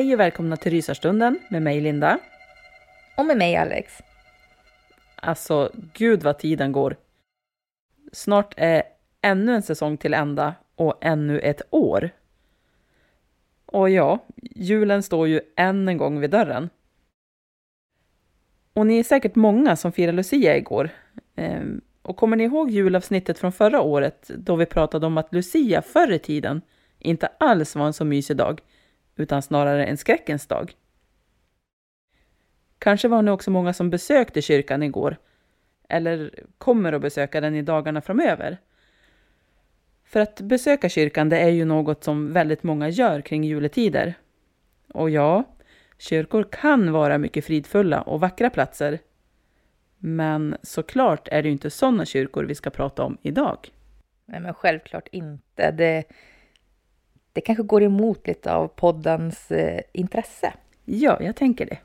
Hej och välkomna till Rysarstunden med mig Linda. Och med mig Alex. Alltså, gud vad tiden går. Snart är ännu en säsong till ända och ännu ett år. Och ja, julen står ju än en gång vid dörren. Och ni är säkert många som firade Lucia igår. Ehm, och kommer ni ihåg julavsnittet från förra året då vi pratade om att Lucia förr i tiden inte alls var en så mysig dag, utan snarare en skräckens dag? Kanske var det också många som besökte kyrkan igår, eller kommer att besöka den i dagarna framöver. För att besöka kyrkan det är ju något som väldigt många gör kring juletider. Och ja, kyrkor kan vara mycket fridfulla och vackra platser. Men såklart är det ju inte sådana kyrkor vi ska prata om idag. Nej, men självklart inte. Det, det kanske går emot lite av poddens eh, intresse. Ja, jag tänker det.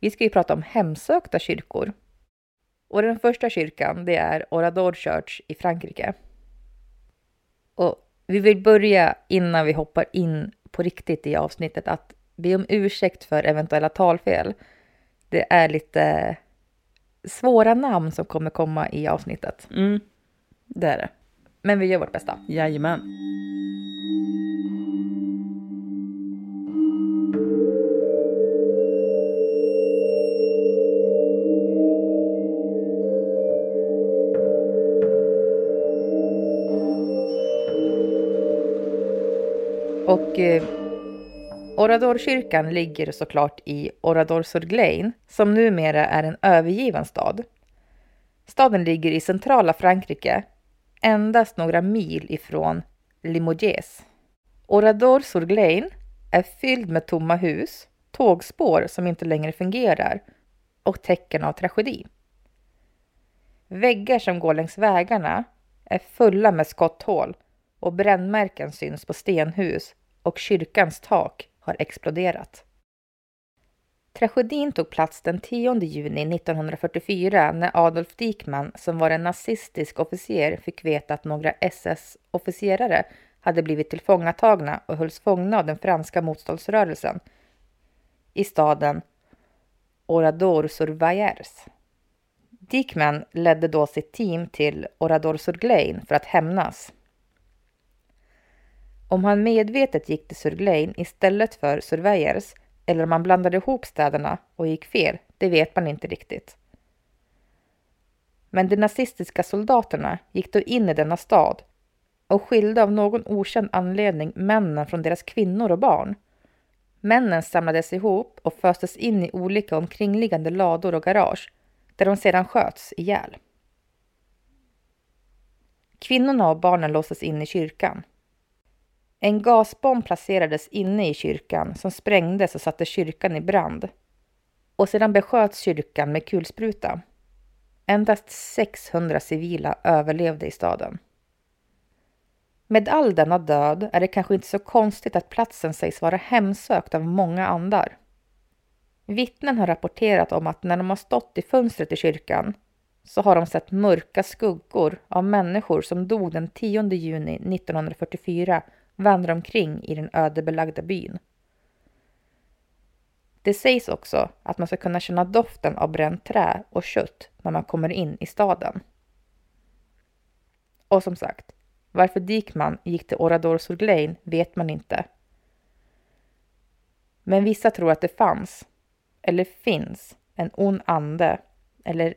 Vi ska ju prata om hemsökta kyrkor. Och den första kyrkan, det är Orador Church i Frankrike. Och vi vill börja innan vi hoppar in på riktigt i avsnittet att be om ursäkt för eventuella talfel. Det är lite svåra namn som kommer komma i avsnittet. Mm, det är det. Men vi gör vårt bästa. Jajamän. Och eh, Oradorkyrkan ligger såklart i Orador-Surglein som numera är en övergiven stad. Staden ligger i centrala Frankrike, endast några mil ifrån Limoges. Orador-Surglein är fylld med tomma hus, tågspår som inte längre fungerar och tecken av tragedi. Väggar som går längs vägarna är fulla med skotthål och brännmärken syns på stenhus och kyrkans tak har exploderat. Tragedin tog plats den 10 juni 1944 när Adolf Dikman, som var en nazistisk officer, fick veta att några SS-officerare hade blivit tillfångatagna och hölls fångna av den franska motståndsrörelsen i staden Orador-sur-Vayres. Dikman ledde då sitt team till Orador Surglein för att hämnas. Om han medvetet gick till Surglein istället för Surveyors eller om han blandade ihop städerna och gick fel, det vet man inte riktigt. Men de nazistiska soldaterna gick då in i denna stad och skilde av någon okänd anledning männen från deras kvinnor och barn. Männen samlades ihop och föstes in i olika omkringliggande lador och garage där de sedan sköts ihjäl. Kvinnorna och barnen låstes in i kyrkan. En gasbomb placerades inne i kyrkan som sprängdes och satte kyrkan i brand. Och sedan besköts kyrkan med kulspruta. Endast 600 civila överlevde i staden. Med all denna död är det kanske inte så konstigt att platsen sägs vara hemsökt av många andar. Vittnen har rapporterat om att när de har stått i fönstret i kyrkan så har de sett mörka skuggor av människor som dog den 10 juni 1944 vandra omkring i den ödebelagda byn. Det sägs också att man ska kunna känna doften av bränt trä och kött när man kommer in i staden. Och som sagt, varför Dikman gick till Orador Surglein vet man inte. Men vissa tror att det fanns, eller finns, en ond ande, eller,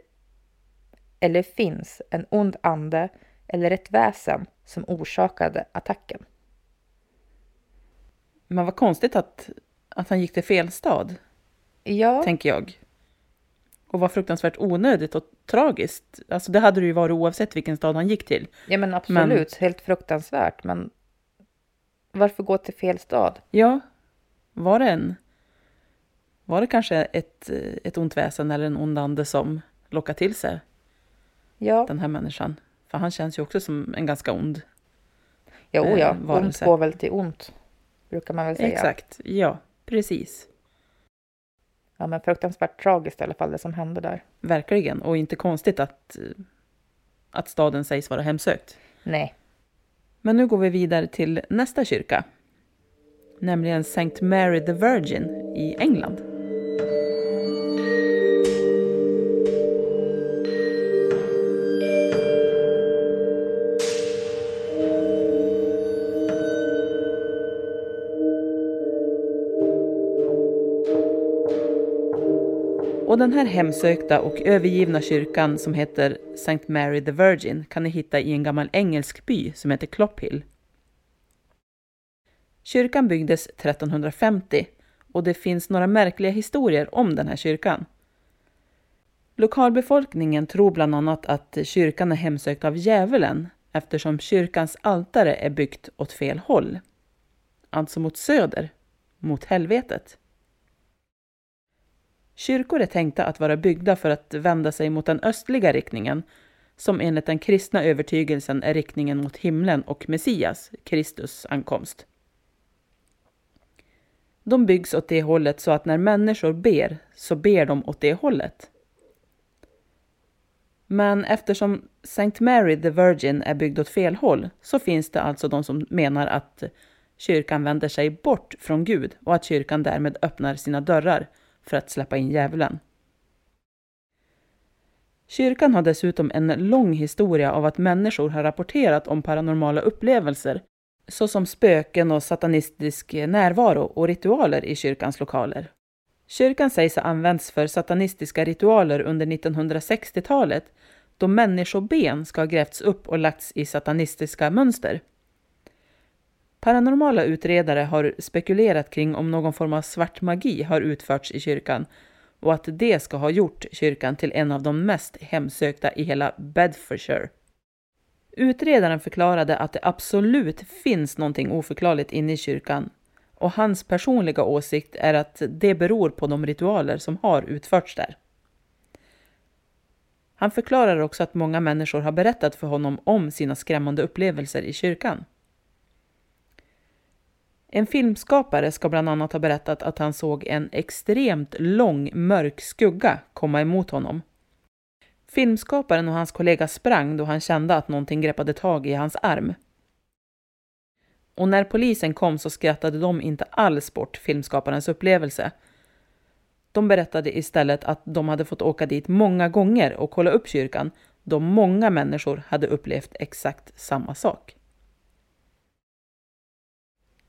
eller finns en ond ande eller ett väsen som orsakade attacken. Men vad konstigt att, att han gick till fel stad, Ja, tänker jag. Och vad fruktansvärt onödigt och tragiskt. Alltså det hade det ju varit oavsett vilken stad han gick till. ja men absolut, helt fruktansvärt. Men varför gå till fel stad? Ja, var det en... Var det kanske ett, ett ont väsen eller en ond ande som lockade till sig Ja, den här människan? För han känns ju också som en ganska ond. ja, oh ja. eh, varelse. ont går väl till ont, brukar man väl säga. Exakt, ja, precis. Ja, men fruktansvärt tragiskt i alla fall det som hände där. Verkligen, och inte konstigt att, eh, att staden sägs vara hemsökt. Nej, Men nu går vi vidare till nästa kyrka. Nämligen St. Mary the Virgin i England. Och den här hemsökta och övergivna kyrkan som heter St. Mary the Virgin kan ni hitta i en gammal engelsk by som heter Clophill. Kyrkan byggdes 1350 och det finns några märkliga historier om den här kyrkan. Lokalbefolkningen tror bland annat att kyrkan är hemsökt av djävulen eftersom kyrkans altare är byggt åt fel håll. Alltså mot söder, mot helvetet. Kyrkor är tänkta att vara byggda för att vända sig mot den östliga riktningen, som enligt den kristna övertygelsen är riktningen mot himlen och Messias, Kristus ankomst. De byggs åt det hållet så att när människor ber, så ber de åt det hållet. Men eftersom St. Mary the Virgin är byggd åt fel håll så finns det alltså de som menar att kyrkan vänder sig bort från Gud och att kyrkan därmed öppnar sina dörrar för att släppa in djävulen. Kyrkan har dessutom en lång historia av att människor har rapporterat om paranormala upplevelser såsom spöken och satanistisk närvaro och ritualer i kyrkans lokaler. Kyrkan sägs ha använts för satanistiska ritualer under 1960-talet då människoben ska ha grävts upp och lagts i satanistiska mönster. Paranormala utredare har spekulerat kring om någon form av svart magi har utförts i kyrkan och att det ska ha gjort kyrkan till en av de mest hemsökta i hela Bedfordshire. Utredaren förklarade att det absolut finns någonting oförklarligt inne i kyrkan och hans personliga åsikt är att det beror på de ritualer som har utförts där. Han förklarar också att många människor har berättat för honom om sina skrämmande upplevelser i kyrkan. En filmskapare ska bland annat ha berättat att han såg en extremt lång mörk skugga komma emot honom. Filmskaparen och hans kollega sprang då han kände att någonting greppade tag i hans arm. Och när polisen kom så skrattade de inte alls bort filmskaparens upplevelse. De berättade istället att de hade fått åka dit många gånger och kolla upp kyrkan då många människor hade upplevt exakt samma sak.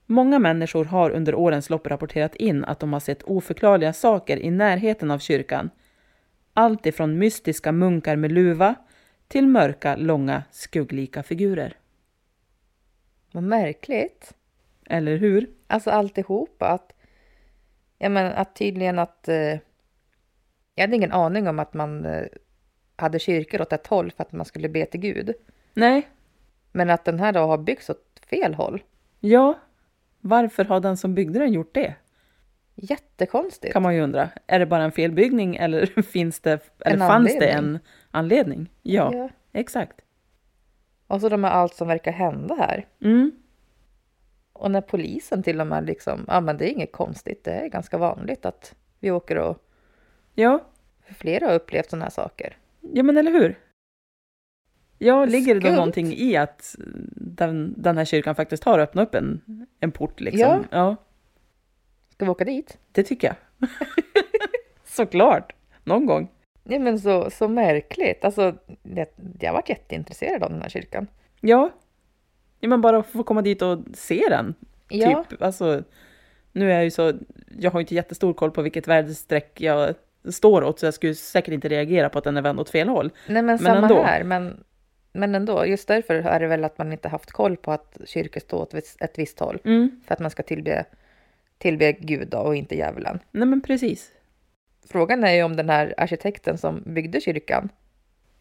Många människor har under årens lopp rapporterat in att de har sett oförklarliga saker i närheten av kyrkan. Allt ifrån mystiska munkar med luva till mörka, långa, skugglika figurer. Vad märkligt. Eller hur? Alltså alltihopa. Att, ja, men att tydligen att... Eh, jag hade ingen aning om att man eh, hade kyrkor åt ett håll för att man skulle be till Gud. Nej. Men att den här då har byggts åt fel håll. Ja. Varför har den som byggde den gjort det? Jättekonstigt. Kan man ju undra. Är det bara en felbyggning eller finns det, eller En fanns det anledning. en anledning? Ja, Ja. exakt. Och så de här allt som verkar hända här. Mm. Och när polisen till och med liksom, ja men det är inget konstigt, det är ganska vanligt att vi åker och Ja, flera har upplevt sådana här saker. ja men eller hur? Ja, ligger det då någonting i att den, den här kyrkan faktiskt har öppnat upp en, en port liksom? Ja. ja, Ska vi åka dit? det tycker jag. Såklart, någon gång. Ja men så, så märkligt, alltså jag har varit jätteintresserad av den här kyrkan. Ja. ja, men bara få komma dit och se den. Ja, Typ, alltså, nu är jag ju så, jag har inte jättestor koll på vilket väderstreck jag står åt, så jag skulle säkert inte reagera på att den är vänd åt fel håll. nej men, men samma ändå. här, men, men ändå, just därför är det väl att man inte haft koll på att kyrkor står åt ett- visst håll. Mm. För att man ska tillbe, tillbe Gud då, och inte djävulen. Nej men precis. Frågan är ju om den här arkitekten som byggde kyrkan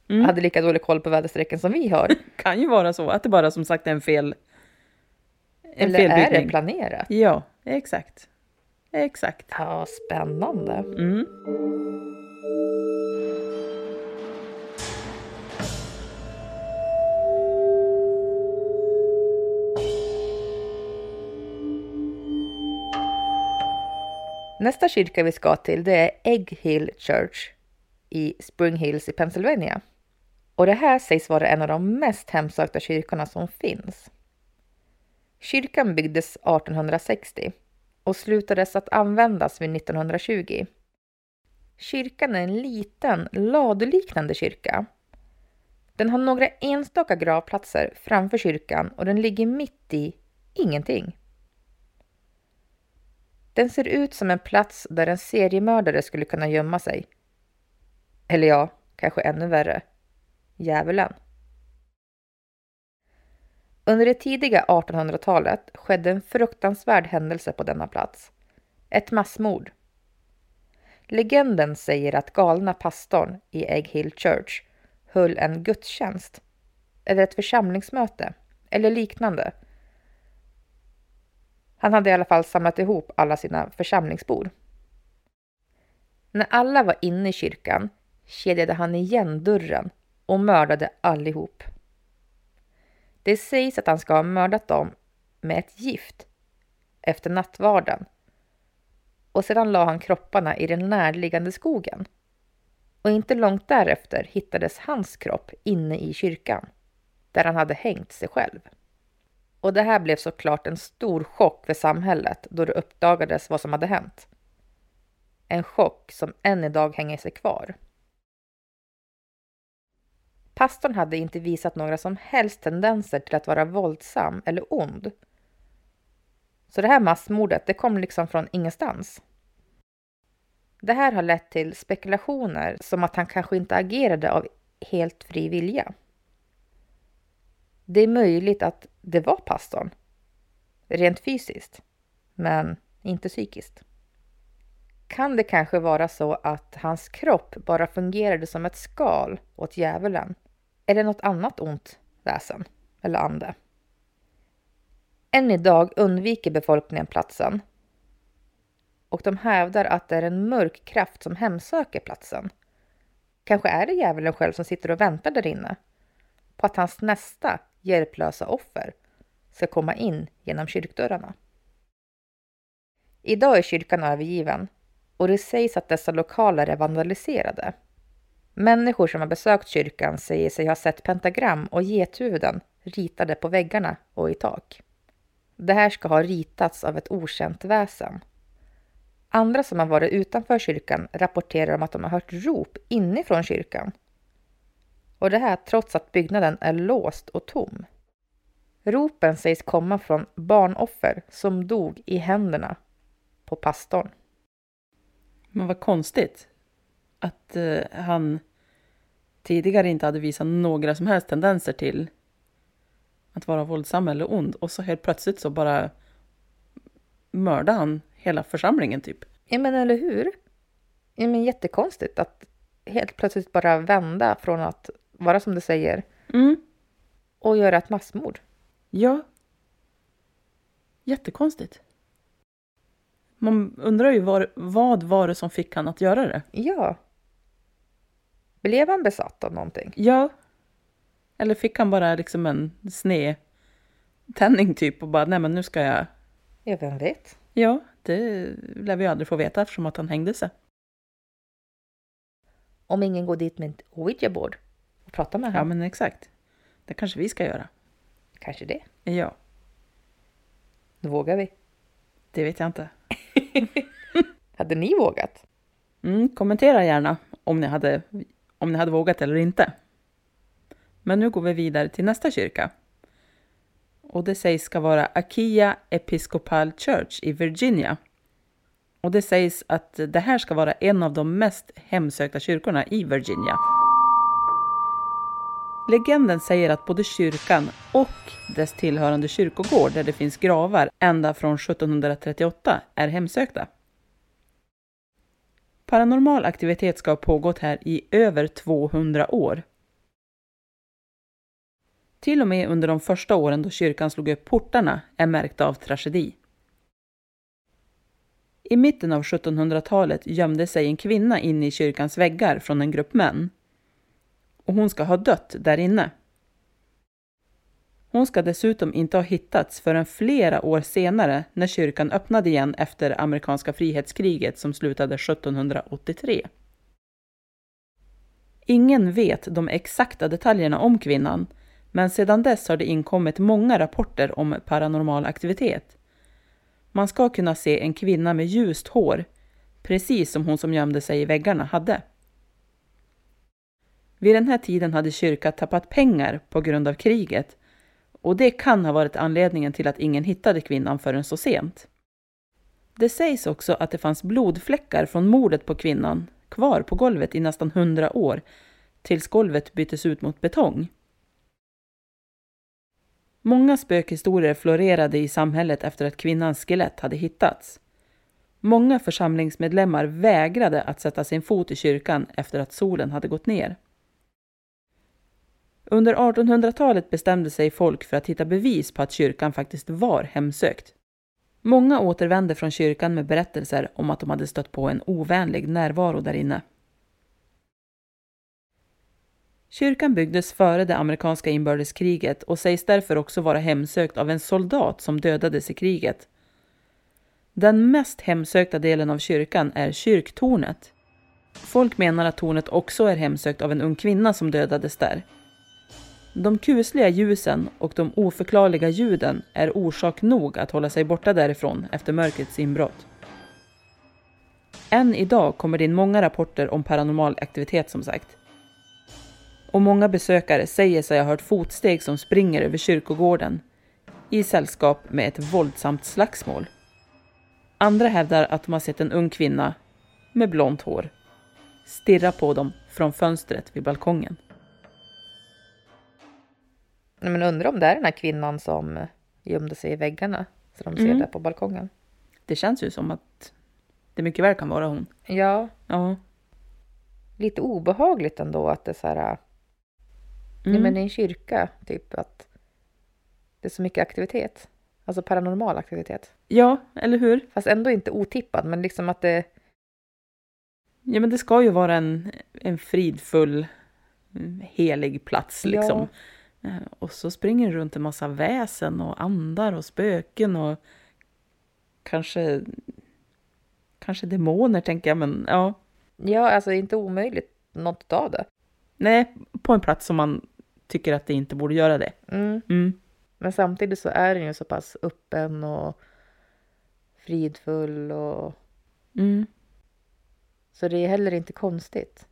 Mm. hade lika dålig koll på väderstrecken som vi har. Kan ju vara så att det bara som sagt är en fel... En Eller är det felbyggning. planerat? Ja, exakt. Exakt. Ja, spännande. Mm. Nästa kyrka vi ska till det är Egg Hill Church i Spring Hills i Pennsylvania. Och det här sägs vara en av de mest hemsökta kyrkorna som finns. Kyrkan byggdes 1860 och slutades att användas vid 1920. Kyrkan är en liten, laduliknande kyrka. Den har några enstaka gravplatser framför kyrkan och den ligger mitt i ingenting. Den ser ut som en plats där en seriemördare skulle kunna gömma sig. Eller ja, kanske ännu värre. Djävulen. Under det tidiga 1800-talet skedde en fruktansvärd händelse på denna plats. Ett massmord. Legenden säger att galna pastorn i Egg Hill Church höll en gudstjänst eller ett församlingsmöte eller liknande han hade i alla fall samlat ihop alla sina församlingsbor. När alla var inne i kyrkan kedjade han igen dörren och mördade allihop. Det sägs att han ska ha mördat dem med ett gift efter nattvarden och sedan la han kropparna i den närliggande skogen. Och inte långt därefter hittades hans kropp inne i kyrkan där han hade hängt sig själv. Och det här blev såklart en stor chock för samhället då det uppdagades vad som hade hänt. En chock som än idag hänger sig kvar. Pastorn hade inte visat några som helst tendenser till att vara våldsam eller ond. Så det här massmordet, det kom liksom från ingenstans. Det här har lett till spekulationer som att han kanske inte agerade av helt fri vilja. Det är möjligt att det var pastorn. Rent fysiskt. Men inte psykiskt. Kan det kanske vara så att hans kropp bara fungerade som ett skal åt djävulen? Eller något annat ont väsen eller ande? Än idag undviker befolkningen platsen. Och de hävdar att det är en mörk kraft som hemsöker platsen. Kanske är det djävulen själv som sitter och väntar där inne på att hans nästa hjälplösa offer ska komma in genom kyrkdörrarna. Idag är kyrkan övergiven och det sägs att dessa lokaler är vandaliserade. Människor som har besökt kyrkan säger sig ha sett pentagram och gethuvuden ritade på väggarna och i tak. Det här ska ha ritats av ett okänt väsen. Andra som har varit utanför kyrkan rapporterar om att de har hört rop inifrån kyrkan. Och det här trots att byggnaden är låst och tom. Ropen sägs komma från barnoffer som dog i händerna på pastorn. Men vad konstigt att eh, han tidigare inte hade visat några som helst tendenser till att vara våldsam eller ond och så helt plötsligt så bara mördade han hela församlingen typ. Ja men eller hur? Ja men jättekonstigt att helt plötsligt bara vända från att vara som du säger Mm. och göra ett massmord. Ja. Jättekonstigt. Man undrar ju var, vad var det som fick han att göra det? Ja. Blev han besatt av någonting? Ja. Eller fick han bara liksom en sned tändning typ och bara nej men nu ska jag... Ja, vem vet? Ja, det lär vi aldrig få veta eftersom att han hängde sig. Om ingen går dit med ett ouija-board och pratar med Ja honom. men exakt. Det kanske vi ska göra. Kanske det. Ja, Då vågar vi. det vet jag inte. Hade ni vågat? Mm, kommentera gärna om ni, hade, om ni hade vågat eller inte. Men nu går vi vidare till nästa kyrka. Och det sägs ska vara Akia Episcopal Church i Virginia. Och det sägs att det här ska vara en av de mest hemsökta kyrkorna i Virginia. Legenden säger att både kyrkan och dess tillhörande kyrkogård där det finns gravar ända från 1738 är hemsökta. Paranormal aktivitet ska ha pågått här i över 200 år. Till och med under de första åren då kyrkan slog upp portarna är märkta av tragedi. I mitten av 1700-talet gömde sig en kvinna inne i kyrkans väggar från en grupp män. Och hon ska ha dött där inne. Hon ska dessutom inte ha hittats förrän flera år senare när kyrkan öppnade igen efter amerikanska frihetskriget som slutade 1783. Ingen vet de exakta detaljerna om kvinnan, men sedan dess har det inkommit många rapporter om paranormal aktivitet. Man ska kunna se en kvinna med ljust hår, precis som hon som gömde sig i väggarna hade. Vid den här tiden hade kyrkan tappat pengar på grund av kriget och det kan ha varit anledningen till att ingen hittade kvinnan förrän så sent. Det sägs också att det fanns blodfläckar från mordet på kvinnan kvar på golvet i nästan hundra år tills golvet byttes ut mot betong. Många spökhistorier florerade i samhället efter att kvinnans skelett hade hittats. Många församlingsmedlemmar vägrade att sätta sin fot i kyrkan efter att solen hade gått ner. Under 1800-talet bestämde sig folk för att hitta bevis på att kyrkan faktiskt var hemsökt. Många återvände från kyrkan med berättelser om att de hade stött på en ovänlig närvaro där inne. Kyrkan byggdes före det amerikanska inbördeskriget och sägs därför också vara hemsökt av en soldat som dödades i kriget. Den mest hemsökta delen av kyrkan är kyrktornet. Folk menar att tornet också är hemsökt av en ung kvinna som dödades där. De kusliga ljusen och de oförklarliga ljuden är orsak nog att hålla sig borta därifrån efter mörkrets inbrott. Än idag kommer det in många rapporter om paranormal aktivitet som sagt. Och många besökare säger sig ha hört fotsteg som springer över kyrkogården i sällskap med ett våldsamt slagsmål. Andra hävdar att de har sett en ung kvinna med blont hår stirra på dem från fönstret vid balkongen. Men undrar om det är den här kvinnan som gömde sig i väggarna. Så de ser Mm. där på balkongen. Det känns ju som att det mycket väl kan vara hon. Ja, Ja. lite obehagligt ändå att det är så här... Mm. Ja, men i en kyrka, typ att det är så mycket aktivitet. Alltså paranormal aktivitet. ja, eller hur? Fast ändå inte otippad, men liksom att det... Ja, men det ska ju vara en, en fridfull, mm, helig plats liksom. Eh, Och så springer det runt en massa väsen och andar och spöken och kanske, kanske demoner tänker jag, men ja. Ja, alltså inte omöjligt något av det. Nej, på en plats som man tycker att det inte borde göra det. Mm. Mm. Men samtidigt så är den ju så pass öppen och fridfull och Mm. Så det är heller inte konstigt.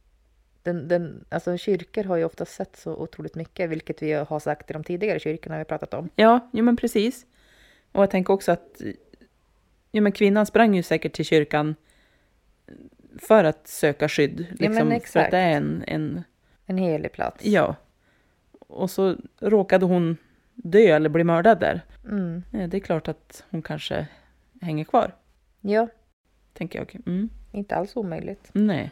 Den, den, alltså kyrkor har ju ofta sett så otroligt mycket, vilket vi har sagt i de tidigare kyrkorna vi har pratat om. Ja, jo men precis. Och jag tänker också att ja, men kvinnan sprang ju säkert till kyrkan för att söka skydd. Liksom, men för att exakt. det är en, en... En helig plats. Ja. Och så råkade hon dö eller bli mördad där. Mm. Det är klart att hon kanske hänger kvar, Ja, tänker jag. Mm. inte alls omöjligt. Nej.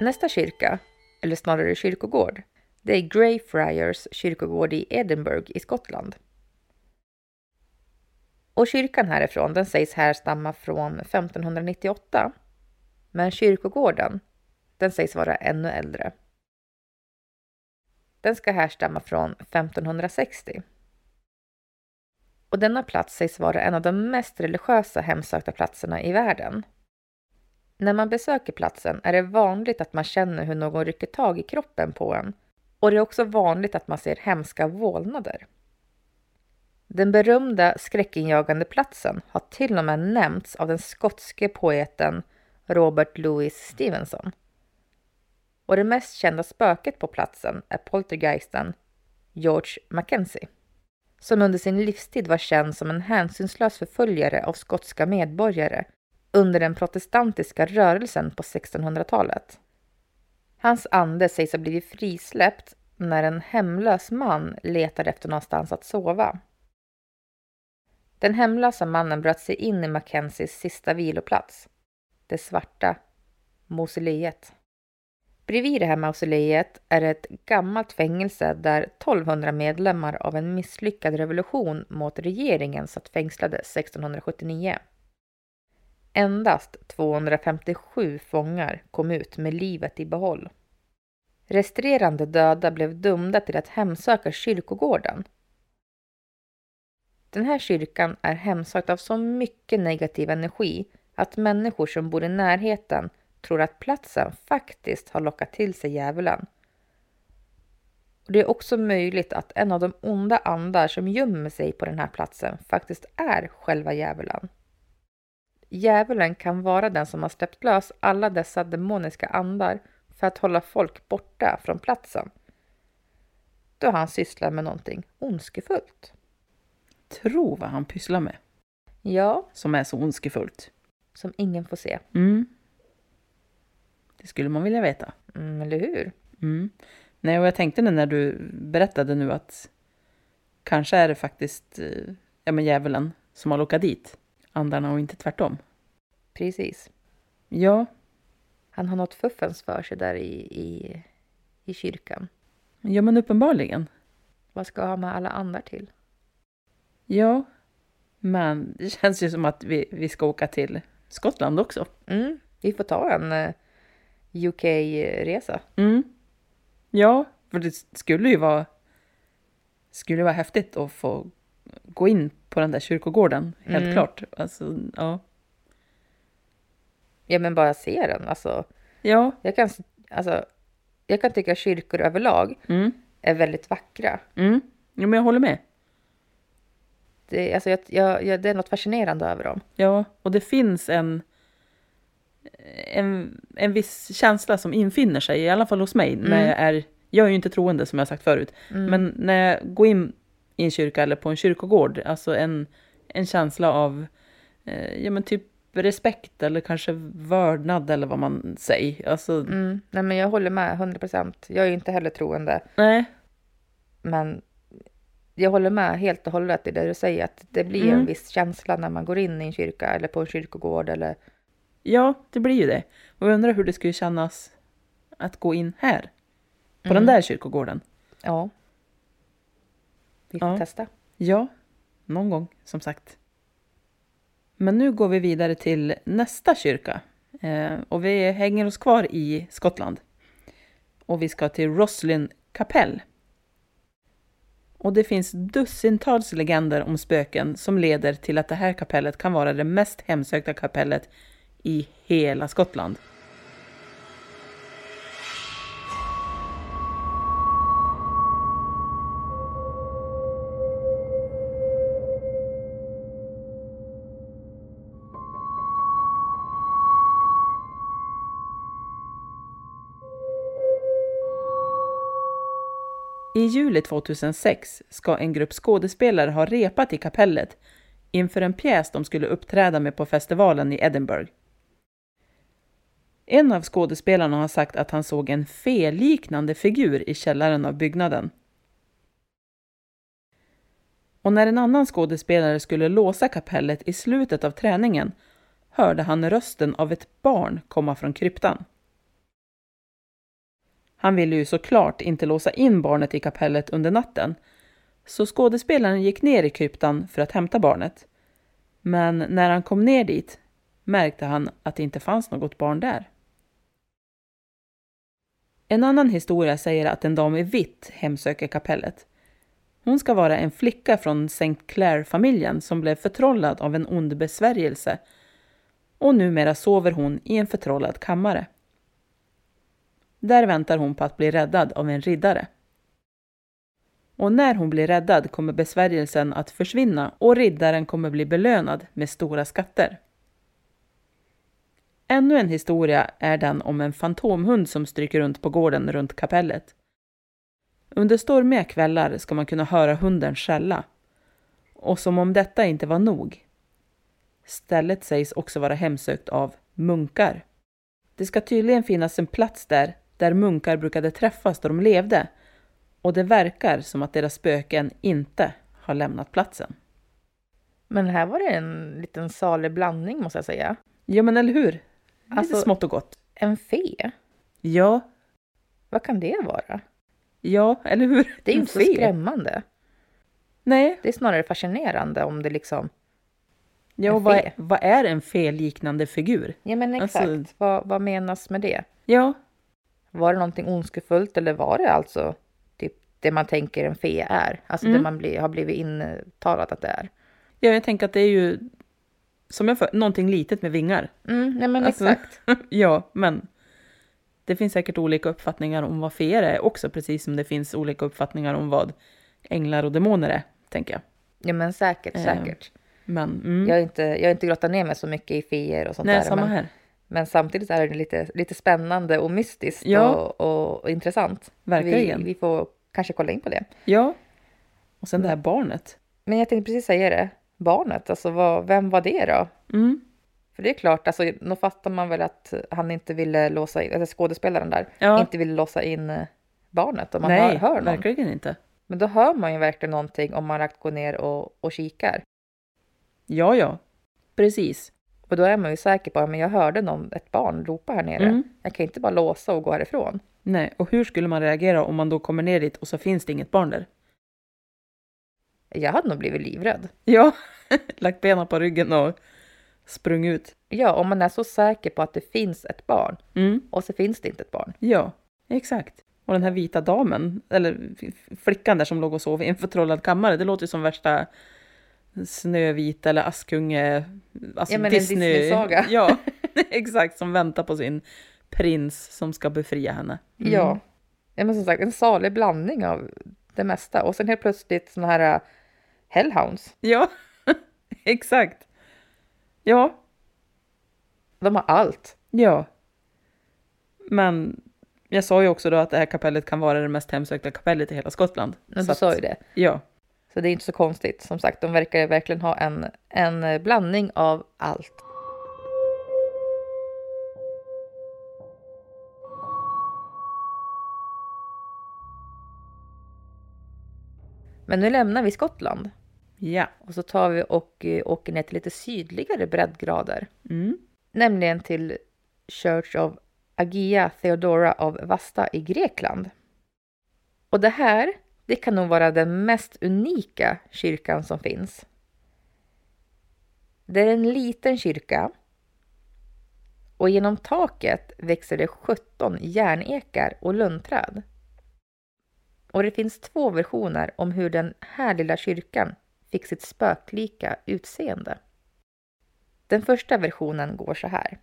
Nästa kyrka, eller snarare kyrkogård, det är Greyfriars kyrkogård i Edinburgh i Skottland. Och kyrkan härifrån den sägs härstamma från 1598. Men kyrkogården, den sägs vara ännu äldre. Den ska härstamma från 1560. Och denna plats sägs vara en av de mest religiösa hemsökta platserna i världen. När man besöker platsen är det vanligt att man känner hur någon rycker tag i kroppen på en och det är också vanligt att man ser hemska vålnader. Den berömda skräckinjagande platsen har till och med nämnts av den skotske poeten Robert Louis Stevenson. Och det mest kända spöket på platsen är poltergeisten George Mackenzie, som under sin livstid var känd som en hänsynslös förföljare av skotska medborgare under den protestantiska rörelsen på 1600-talet. Hans ande sägs ha blivit frisläppt när en hemlös man letade efter någonstans att sova. Den hemlösa mannen bröt sig in i Mackenzies sista viloplats, det svarta mausoleet. Bredvid det här mausoleet är det ett gammalt fängelse där 1200 medlemmar av en misslyckad revolution mot regeringen satt fängslade 1679. Endast 257 fångar kom ut med livet i behåll. Resterande döda blev dömda till att hemsöka kyrkogården. Den här kyrkan är hemsökt av så mycket negativ energi att människor som bor i närheten tror att platsen faktiskt har lockat till sig djävulen. Det är också möjligt att en av de onda andar som gömmer sig på den här platsen faktiskt är själva djävulen. Djävulen kan vara den som har släppt lös alla dessa demoniska andar för att hålla folk borta från platsen. Då han sysslar med någonting ondskefullt. Tro vad han pysslar med, Ja, som är så ondskefullt. som ingen får se. Mm. Det skulle man vilja veta. Mm, eller hur? Mm. Nej, och jag tänkte nu när du berättade nu att kanske är det faktiskt eh, ja, men djävulen som har lockat dit andarna och inte tvärtom. Precis. Ja, Han har något fuffens för sig där i, i, i kyrkan. ja men uppenbarligen. Vad ska ha med alla andar till? Ja, men det känns ju som att vi, vi ska åka till Skottland också. Mm, vi får ta en eh, UK-resa. Mm. Ja, för det skulle ju vara skulle vara häftigt att få gå in på den där kyrkogården, helt Mm. klart. Alltså, ja. Ja, men bara se den. Alltså, Ja, jag kan... Alltså, jag kan tycka kyrkor överlag Mm. är väldigt vackra. Mm. Jo, men jag håller med. Det, alltså, jag, jag, jag, det är något fascinerande över dem. Ja, och det finns en, en, en viss känsla som infinner sig, i alla fall hos mig, när Mm. jag är, jag är ju inte troende som jag sagt förut, men när jag går in i en kyrka eller på en kyrkogård, alltså en, en känsla av, eh, ja men typ respekt eller kanske vördnad eller vad man säger. Alltså, Mm. Nej, men jag håller med 100 procent. Jag är ju inte heller troende, nej, men jag håller med helt och hållet i det du säger, att det blir Mm. en viss känsla när man går in i en kyrka eller på en kyrkogård eller ja, det blir ju det. Och jag undrar hur det skulle kännas att gå in här, på Mm. den där kyrkogården. ja. Vi får Ja. testa. Ja, någon gång som sagt. Men nu går vi vidare till nästa kyrka. Eh, och vi hänger oss kvar i Skottland. Och vi ska till Roslin kapell. Och det finns dussintals legender om spöken som leder till att det här kapellet kan vara det mest hemsökta kapellet i hela Skottland. I juli 2006 ska en grupp skådespelare ha repat i kapellet inför en pjäs de skulle uppträda med på festivalen i Edinburgh. En av skådespelarna har sagt att han såg en feliknande figur i källaren av byggnaden. Och när en annan skådespelare skulle låsa kapellet i slutet av träningen hörde han rösten av ett barn komma från kryptan. Han ville ju såklart inte låsa in barnet i kapellet under natten, så skådespelaren gick ner i kryptan för att hämta barnet. Men när han kom ner dit märkte han att det inte fanns något barn där. En annan historia säger att en dam i vitt hemsöker kapellet. Hon ska vara en flicka från St. Clair-familjen som blev förtrollad av en ond besvärjelse och numera sover hon i en förtrollad kammare. Där väntar hon på att bli räddad av en riddare. Och när hon blir räddad kommer besvärjelsen att försvinna och riddaren kommer bli belönad med stora skatter. Ännu en historia är den om en fantomhund som stryker runt på gården runt kapellet. Under stormiga kvällar ska man kunna höra hunden skälla. Och som om detta inte var nog. Stället sägs också vara hemsökt av munkar. Det ska tydligen finnas en plats där, där munkar brukade träffas då de levde. Och det verkar som att deras spöken inte har lämnat platsen. Men här var det en liten salig blandning måste jag säga. Ja men eller hur? Lite Alltså- smått och gott. En fe? Ja, Vad kan det vara? ja, eller hur? Det är inte så skrämmande. Nej, Det är snarare fascinerande om det liksom... ja, och vad, är, vad är en fe-liknande figur? Ja men exakt, Alltså- vad, vad menas med det? Ja, Var det någonting ondskefullt eller var det alltså typ det man tänker en fe är? Alltså Mm. det man bli, har blivit intalat att det är. ja, jag tänker att det är ju som jag för, någonting litet med vingar. Mm, nej men Alltså- exakt. ja, men det finns säkert olika uppfattningar om vad feer är också, precis som det finns olika uppfattningar om vad änglar och demoner är, tänker jag. Ja men säkert, Eh, säkert. Men, mm. Jag har inte, jag har inte grottat ner mig så mycket i feer och sånt Nej, där. samma men, här. Men samtidigt är det lite, lite spännande och mystiskt Ja. och, och, och intressant. Verkligen. Vi, vi får kanske kolla in på det. Ja. Och sen det här barnet. Men jag tänkte precis säga det. Barnet, alltså vad, vem var det då? Mm. För det är klart, alltså, då fattar man väl att han inte ville låsa in, alltså skådespelaren där, Ja. inte ville låsa in eh, barnet om man Nej, hör, hör någon. verkligen inte. Men då hör man ju verkligen någonting om man rakt går ner och, och kikar. Ja, ja. Precis. Och då är man ju säker på att jag hörde någon, ett barn ropa här nere. Mm. Jag kan inte bara låsa och gå härifrån. Nej, och hur skulle man reagera om man då kommer ner dit och så finns det inget barn där? Jag hade nog blivit livrädd. Ja, lagt benen på ryggen och sprungit ut. Ja, om man är så säker på att det finns ett barn Mm. och så finns det inte ett barn. Ja, exakt. Och den här vita damen, eller flickan där som låg och sov i en förtrollad kammare, det låter ju som värsta Snövit eller Askunge, alltså Ja, men en Disney-saga. Ja, exakt, som väntar på sin prins som ska befria henne. Mm. Ja, Ja, men som sagt, en salig blandning av det mesta. Och sen helt plötsligt såna här uh, hellhounds. Ja, exakt. Ja, De har allt. ja. Men jag sa ju också då att det här kapellet kan vara det mest hemsökta kapellet i hela Skottland. Men Så du att- sa ju det. Ja, Så det är inte så konstigt. Som sagt, de verkar verkligen ha en, en eh, blandning av allt. Men nu lämnar vi Skottland ja. och så tar vi och eh, åker ner till lite sydligare breddgrader. Mm. Nämligen till Church of Agia Theodora av Vasta i Grekland. Och det här, det kan nog vara den mest unika kyrkan som finns. Det är en liten kyrka och genom taket växer det 17 järnekar och lundträd. Och det finns två versioner om hur den här lilla kyrkan fick sitt spöklika utseende. Den första versionen går så här.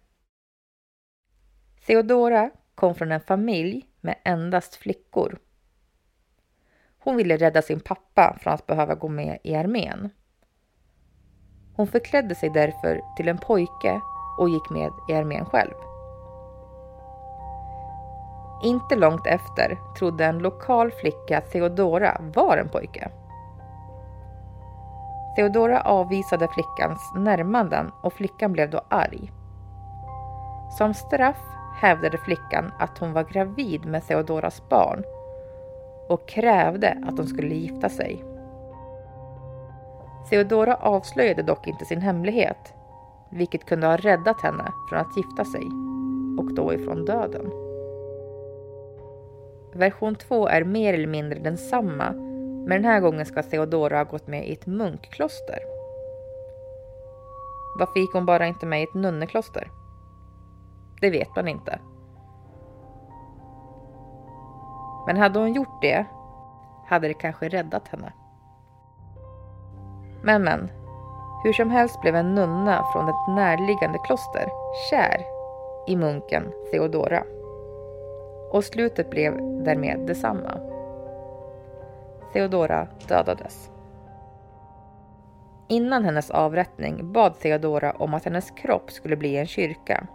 Theodora kom från en familj med endast flickor. Hon ville rädda sin pappa från att behöva gå med i armén. Hon förklädde sig därför till en pojke och gick med i armén själv. Inte långt efter trodde en lokal flicka Theodora var en pojke. Theodora avvisade flickans närmanden och flickan blev då arg. Som straff hävdade flickan att hon var gravid med Theodoras barn och krävde att de skulle gifta sig. Theodora avslöjade dock inte sin hemlighet, vilket kunde ha räddat henne från att gifta sig och då ifrån döden. Version 2 är mer eller mindre densamma, men den här gången ska Theodora ha gått med i ett munkkloster. Varför gick hon bara inte med i ett nunnekloster? Det vet man inte. Men hade hon gjort det hade det kanske räddat henne. Men men, hur som helst blev en nunna från ett närliggande kloster kär i munken Theodora. Och slutet blev därmed detsamma. Theodora dödades. Innan hennes avrättning bad Theodora om att hennes kropp skulle bli en kyrka.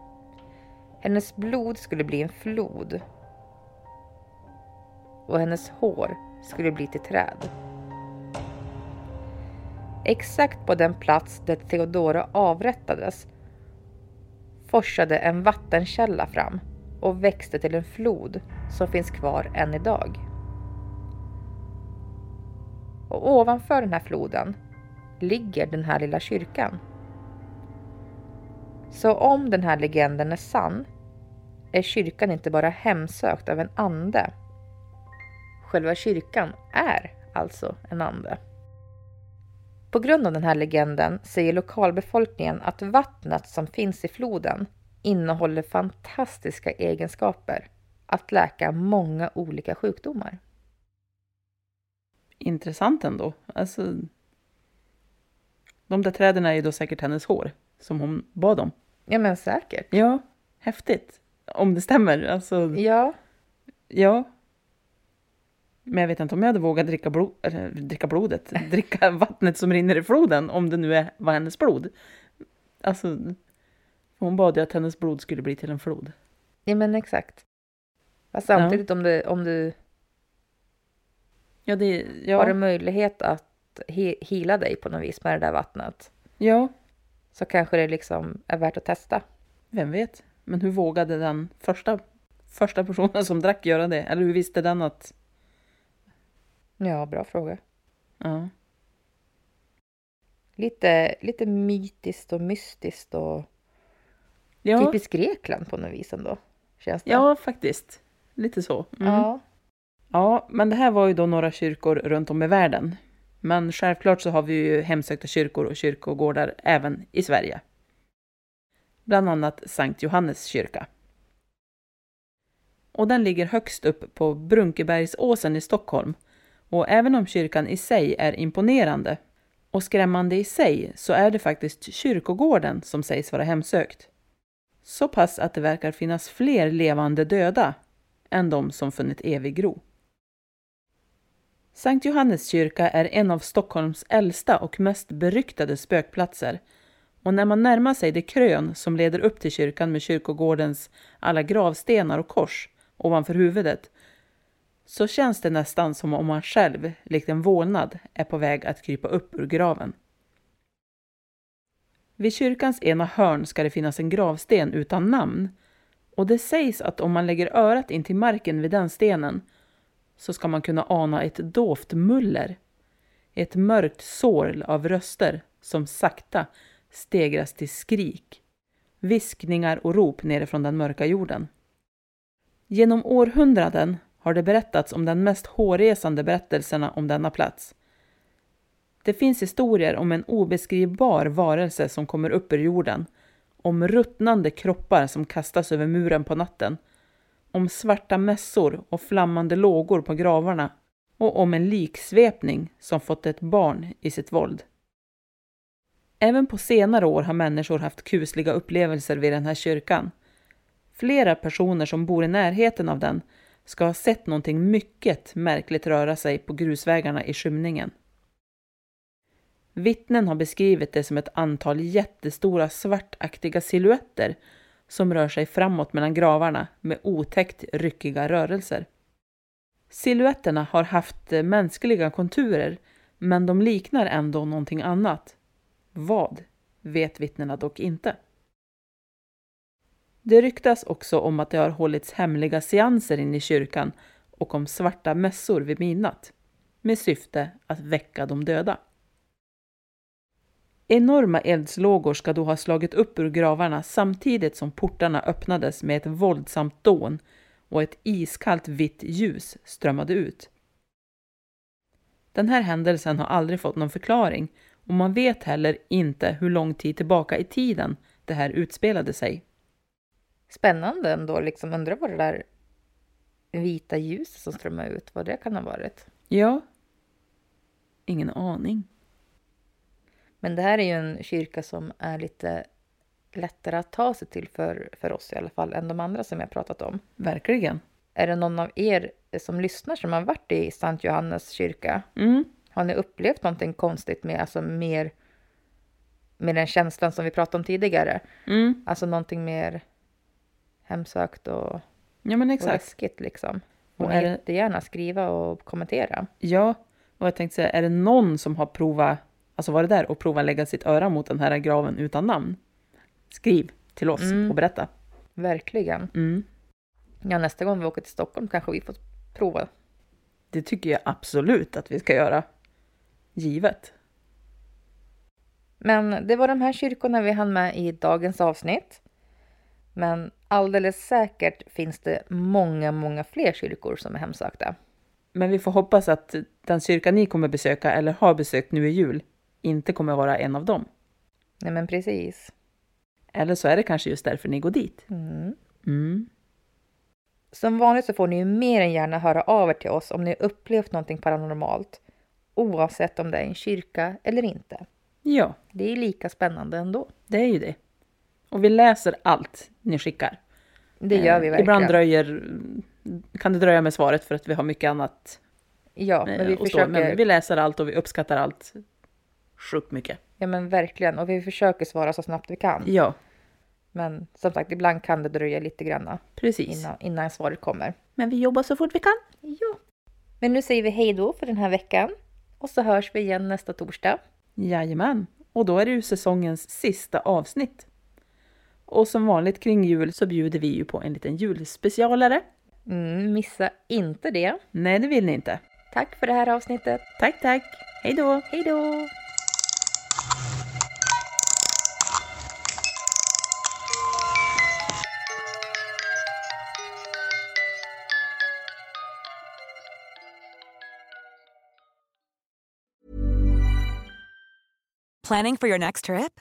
Hennes blod skulle bli en flod. Och hennes hår skulle bli till träd. Exakt på den plats där Theodora avrättades forsade en vattenkälla fram och växte till en flod som finns kvar än idag. Och ovanför den här floden ligger den här lilla kyrkan. Så om den här legenden är sann är kyrkan inte bara hemsökt av en ande. Själva kyrkan är alltså en ande. På grund av den här legenden säger lokalbefolkningen att vattnet som finns i floden innehåller fantastiska egenskaper att läka många olika sjukdomar. Intressant ändå. Alltså, de där träden är ju då säkert hennes hår som hon bad om. Ja men säkert. Ja, häftigt. Om det stämmer. Alltså, Ja, ja. Men jag vet inte om jag hade vågat dricka, blod, eller, dricka blodet, dricka vattnet som rinner i floden, om det nu är, var hennes blod. Alltså, hon bad ju att hennes blod skulle bli till en flod. ja men exakt. Fast samtidigt om, du, om du Ja, det, har ja, en möjlighet att he- hila dig på något vis med det där vattnet ja, så kanske det liksom är värt att testa. vem vet. Men hur vågade den första, första personen som drack göra det? Eller hur visste den att... Ja, bra fråga. Ja, Lite, lite mytiskt och mystiskt och ja, typiskt Grekland på något vis ändå. Känns det. ja faktiskt. Lite så. Mm. ja. Ja, men det här var ju då några kyrkor runt om i världen. Men självklart så har vi ju hemsökta kyrkor och kyrkogårdar även i Sverige. Bland annat Sankt Johannes kyrka. Och den ligger högst upp på Brunkebergsåsen i Stockholm. Och även om kyrkan i sig är imponerande och skrämmande i sig så är det faktiskt kyrkogården som sägs vara hemsökt. Så pass att det verkar finnas fler levande döda än de som funnit evig gro. Sankt Johannes kyrka är en av Stockholms äldsta och mest beryktade spökplatser och när man närmar sig det krön som leder upp till kyrkan med kyrkogårdens alla gravstenar och kors ovanför huvudet så känns det nästan som om man själv, likt en vålnad, är på väg att krypa upp ur graven. Vid kyrkans ena hörn ska det finnas en gravsten utan namn och det sägs att om man lägger örat in till marken vid den stenen så ska man kunna ana ett dovt muller. Ett mörkt sorl av röster som sakta stegras till skrik, viskningar och rop nerifrån den mörka jorden. Genom århundraden har det berättats om den mest hårresande berättelserna om denna plats. Det finns historier om en obeskrivbar varelse som kommer upp ur jorden, om ruttnande kroppar som kastas över muren på natten, om svarta mässor och flammande lågor på gravarna och om en liksvepning som fått ett barn i sitt våld. Även på senare år har människor haft kusliga upplevelser vid den här kyrkan. Flera personer som bor i närheten av den ska ha sett någonting mycket märkligt röra sig på grusvägarna i skymningen. Vittnen har beskrivit det som ett antal jättestora svartaktiga silhuetter som rör sig framåt mellan gravarna med otäckt ryckiga rörelser. Silhuetterna har haft mänskliga konturer men de liknar ändå någonting annat. Vad vet vittnena dock inte. Det ryktas också om att det har hållits hemliga seanser inne i kyrkan och om svarta mässor vid midnatt med syfte att väcka de döda. Enorma eldslågor ska då ha slagit upp ur gravarna samtidigt som portarna öppnades med ett våldsamt dån och ett iskallt vitt ljus strömmade ut. Den här händelsen har aldrig fått någon förklaring och man vet heller inte hur lång tid tillbaka i tiden det här utspelade sig. Spännande ändå, liksom undrar vad det där vita ljuset som strömmar ut, vad det kan ha varit. Ja. Ingen aning. Men det här är ju en kyrka som är lite lättare att ta sig till för, för oss i alla fall än de andra som jag pratat om. Verkligen. Är det någon av er som lyssnar som har varit i Sankt Johannes kyrka? Mm. Har ni upplevt någonting konstigt med, alltså mer med den känslan som vi pratade om tidigare? Mm. Alltså någonting mer hemsökt och, Ja men och exakt. läskigt liksom. Och Och är jättegärna skriva och kommentera. Ja, och jag tänkte säga, är det någon som har provat, alltså varit där och provat lägga sitt öra mot den här graven utan namn? Skriv till oss Mm. och berätta. Verkligen. Mm. Ja, nästa gång vi åker till Stockholm kanske vi får prova. Det tycker jag absolut att vi ska göra. Givet. Men det var de här kyrkorna vi hann med i dagens avsnitt. Men alldeles säkert finns det många, många fler kyrkor som är hemsökta. Men vi får hoppas att den kyrka ni kommer besöka eller har besökt nu i jul inte kommer vara en av dem. Nej, men precis. Eller så är det kanske just därför ni går dit. Mm. Mm. Som vanligt så får ni ju mer än gärna höra av er till oss om ni har upplevt någonting paranormalt. Oavsett om det är en kyrka eller inte. Ja, Det är lika spännande ändå. det är ju det. Och vi läser allt ni skickar. Det gör Eh, vi verkligen. Ibland dröjer, kan det dröja med svaret för att vi har mycket annat Ja, men eh, vi stå. försöker... Men vi läser allt och vi uppskattar allt sjukt mycket. Ja, men verkligen. Och vi försöker svara så snabbt vi kan. Ja, Men som sagt, ibland kan det dröja lite grann precis. innan, innan svaret kommer. Men vi jobbar så fort vi kan. Ja. Men nu säger vi hej då för den här veckan. Och så hörs vi igen nästa torsdag. Jajamän. Och då är det ju säsongens sista avsnitt. Och som vanligt kring jul så bjuder vi ju på en liten julspecialare. Mm, missa inte det. Nej, det vill ni inte. Tack för det här avsnittet. Tack, tack. Hej då! Hej då! Planning for your next trip?